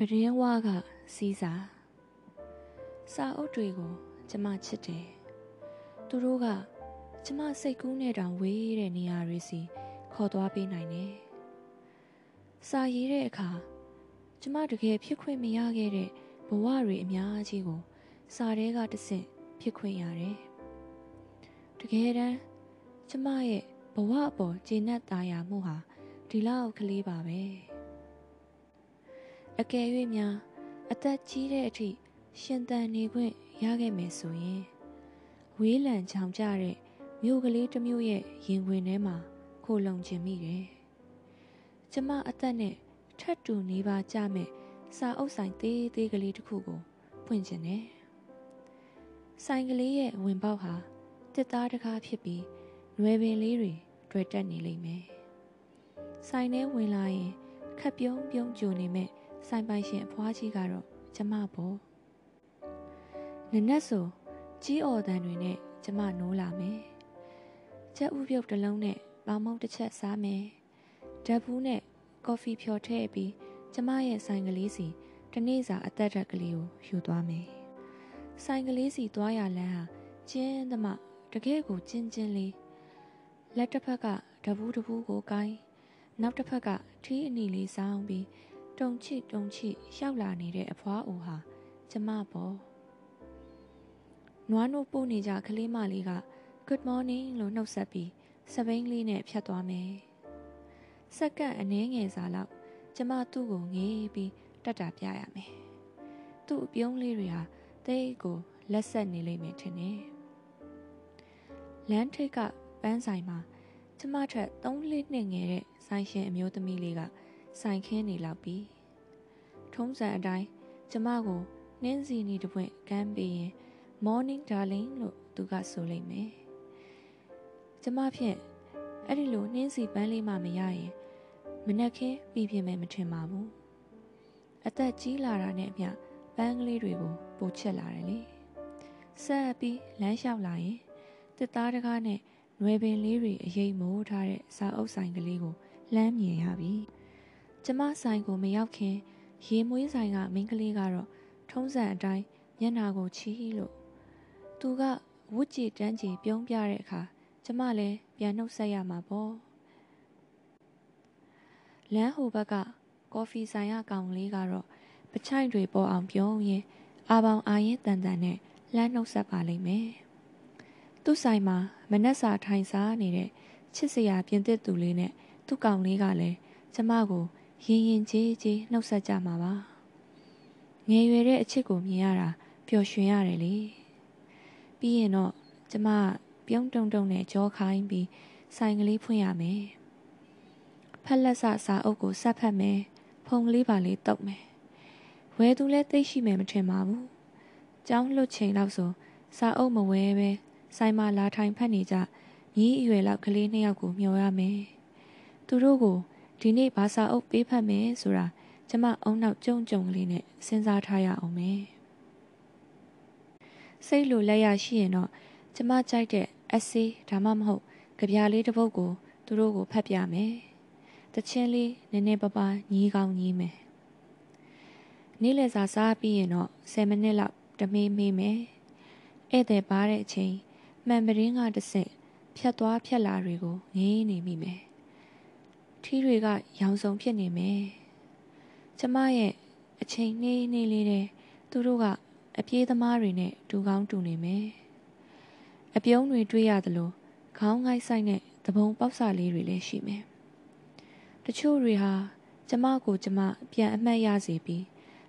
ပရင်းဝါကစီးစာစာအုပ်တွေကိုကျမချစ်တယ်သူတို့ကကျမစိတ်ကူးနဲ့တောင်ဝေးတဲ့နေရာတွေစီခေါ်သွားပေးနိုင်တယ်စာရေးတဲ့အခါကျမတကယ်ဖြစ်ခွင့်မရခဲ့တဲ့ဘဝတွေအများကြီးကို စာထဲကတဆင့်ဖြစ်ခွင့်ရတယ်တကယ်တမ်းကျမရဲ့ဘဝအပေါ်ကျေနပ်သားရမှုဟာဒီလောက်ကလေးပါပဲ အကယ်၍များအသက်ကြီးတဲ့အထိရှင်သန်နေခွင့်ရခဲ့မယ်ဆိုရင်ဝေးလံချောင်ကြတဲ့မြို့ကလေးတစ်မြို့ရဲ့ရင်ခွင်ထဲမှာခိုလုံခြင်းမိတယ်။ကျမအသက်နဲ့ထပ်တူနေပါကြမဲ့စာအုပ်ဆိုင်သေးသေးကလေးတစ်ခုကိုဖွင့်ခြင်းနဲ့ဆိုင်ကလေးရဲ့ဝင်ပေါက်ဟာတစ်သားတကားဖြစ်ပြီးနွယ်ပင်လေးတွေတွေ့တက်နေလိမ့်မယ်။ဆိုင်ထဲဝင်လာရင်ခက်ပြုံးပြုံးကြိုနေမဲ့ ဆိုင်ပိုင်ရှင်အဖွားကြီးကတော့ကျမပေါ့။နနက်ဆိုကြီးအော်တန်တွေနဲ့ကျမနိုးလာမယ်။ချက်ဥပြုတ်တစ်လုံးနဲ့ပေါင်မုံတစ်ချက်စားမယ်။ဓာတ်ဘူးနဲ့ကော်ဖီဖြော်ထည့်ပြီးကျမရဲ့ဆိုင်ကလေးစီတနေ့စာအသက်ဓာတ်ကလေးကိုယူသွားမယ်။ဆိုင်ကလေးစီသွားရလမ်းဟာကျင်းသမှတကယ်ကိုကျင်းကျင်းလေးလက်တစ်ဖက်ကဓာတ်ဘူးတစ်ဘူးကိုကိုင်းနောက်တစ်ဖက်ကထီးအနီလေးစောင်းပြီး တုံချိတုံချိရောက်လာနေတဲ့အဖွားအိုဟာကျမပေါ့နွားနို့ပို့နေကြကလေးမလေးက good morning လို့နှုတ်ဆက်ပြီးစပိန်လေးနဲ့ဖြတ်သွားမယ်စက္ကန့်အနည်းငယ်စာလောက်ကျမသူ့ကိုငေးပြီးတက်တာပြရမယ်သူ့အပြုံးလေးတွေဟာတိတ်ကိုလက်ဆက်နေလိမ့်မယ်ထင်တယ်လမ်းထိပ်ကပန်းဆိုင်မှာကျမထက်၃လနှစ်ငယ်တဲ့ဆိုင်ရှင်အမျိုးသမီးလေးက ဆိုင်ခင်းနေလောက်ပြီထုံးစံအတိုင်းကျမကိုနှင်းစီနီတပွင့်ကမ်းပေးရင် morning darling လို့သူကဆိုလိုက်မယ်ကျမဖြင့်အဲ့ဒီလိုနှင်းစီပန်းလေးမှမရရင်မနှက်ခင်းပြီးပြင်မယ်မထင်ပါဘူးအသက်ကြီးလာတာနဲ့အမျှပန်းကလေးတွေကိုပိုချက်လာတယ်လေဆက်ပြီးလမ်းလျှောက်လာရင်တစ်သားတကားနဲ့နွယ်ပင်လေးတွေအရေးမိုးထားတဲ့စာအုပ်ဆိုင်ကလေးကိုလှမ်းမြင်ရပြီ ကျမဆိုင်ကိုမရောက်ခင် ရေမွေးဆိုင်ကမိန်းကလေးကတော့ထုံးစံအတိုင်းမျက်နာကိုချီလို့သူကဝုတ်ကြည်တန်းကြည်ပြုံးပြတဲ့အခါကျမလည်းပြန်နှုတ်ဆက်ရမှာပေါ့လမ်းဟိုဘက်ကကော်ဖီဆိုင်ရကောင်လေးကတော့ပချိုင်တွေပေါ်အောင်ပြုံးရင်အာပေါင်အာရင်တန်တန်နဲ့လှမ်းနှုတ်ဆက်ပါလိမ့်မယ်သူ့ဆိုင်မှာမနှက်စာထိုင်စားနေတဲ့ချစ်စရာပြင်သစ်သူလေးနဲ့သူ့ကောင်လေးကလည်းကျမကို ရင်ရင်ကြေးကြေးနှုတ်ဆက်ကြမှာပါငယ်ရွယ်တဲ့အချစ်ကိုမြင်ရတာပျော်ရွှင်ရတယ်လေပြီးရင်တော့ကျမပြုံးတုံတုံနဲ့ကြောခိုင်းပြီးဆိုင်ကလေးဖွင့်ရမယ်ဖက်လက်ဆစာအုပ်ကိုဆက်ဖက်မယ်ဖုံကလေးပါလေးတုပ်မယ်ဝဲသူလဲသိရှိမယ်မထင်ပါဘူးကျောင်းလွတ်ချိန်လောက်ဆိုစာအုပ်မဝဲပဲဆိုင်မှာလာထိုင်ဖတ်နေကြမြည်အရွယ်လောက်ကလေးနှစ်ယောက်ကိုမျှော်ရမယ်သူတို့ကို ဒီနေ့ဘာစာအုပ်ပေးဖတ်မယ်ဆိုတာကျမအုံနောက်ကြုံကြုံကလေးနဲ့စဉ်းစားထားရအောင်မယ်စိတ်လိုလက်ရရှိရင်တော့ကျမကြိုက်တဲ့အဆေးဒါမှမဟုတ်ကြပြားလေးတစ်ပုဒ်ကိုသူတို့ကိုဖတ်ပြမယ်တချင်းလေးနည်းနည်းပါးပါးညီးကောင်းညီးမယ်နေ့လည်စာစားပြီးရင်တော့10မိနစ်လောက်တမေးမေးမယ်ဧည့်သည်ပါတဲ့အချိန်မှန်ပရင်းကတဆင့်ဖြတ်သွားဖြတ်လာတွေကိုငေးနေမိမယ် ထီးတွေက ရောင်စုံဖြစ်နေမယ်ကျမရဲ့အချိန်နှေးနှေးလေးတဲ့သူတို့ကအပြေးသမားတွေနဲ့တူကောင်းတူနေမယ်အပြုံးတွေတွေးရသလိုခေါင်းငိုက်ဆိုင်တဲ့သဘုံပေါက်စာလေးတွေလည်းရှိမယ်တချို့တွေဟာကျမကိုကျမပြန်အမှတ်ရစေပြီး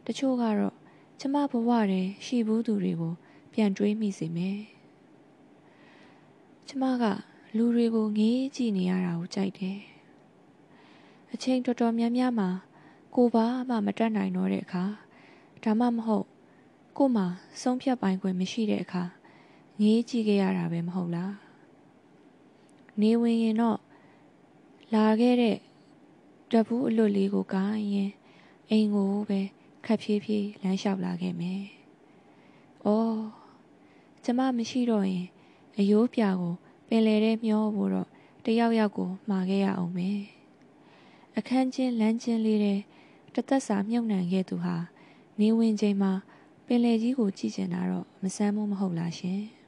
တချို့ကတော့ကျမဘဝထဲရှိဘူးသူတွေကို ပြန်တွေးမိစေမယ်ကျမကလူတွေကိုငေးကြည့်နေရတာကိုကြိုက်တယ် အချိန်တော်တော်များများမှာကိုပါမှမတက်နိုင်တော့တဲ့အခါဒါမှမဟုတ်ကိုမှဆုံးဖြတ်ပိုင်ခွင့်မရှိတဲ့အခါငေးကြည့်ခဲ့ရတာပဲမဟုတ်လားနေဝင်ရင်တော့လာခဲ့တဲ့တပူးအလွတ်လေးကိုကိုင်းရင်အိမ်ကိုပဲခက်ဖြည်းဖြည်းလမ်းလျှောက်လာခဲ့မယ်။အော်ကျမမရှိတော့ရင်အယိုးပြာကိုပင်လေထဲမျောဖို့တော့တယောက်ယောက်ကိုမှာခဲ့ရအောင်မယ်။ အခန်းချင်းလမ်းချင်းလေးတဲ့တသက်စာမြုပ်နှံခဲ့သူဟာနေဝင်ချိန်မှာပင်လယ်ကြီးကိုကြည့်ကျင်တာတော့မဆန်းမို့မဟုတ်လားရှင်။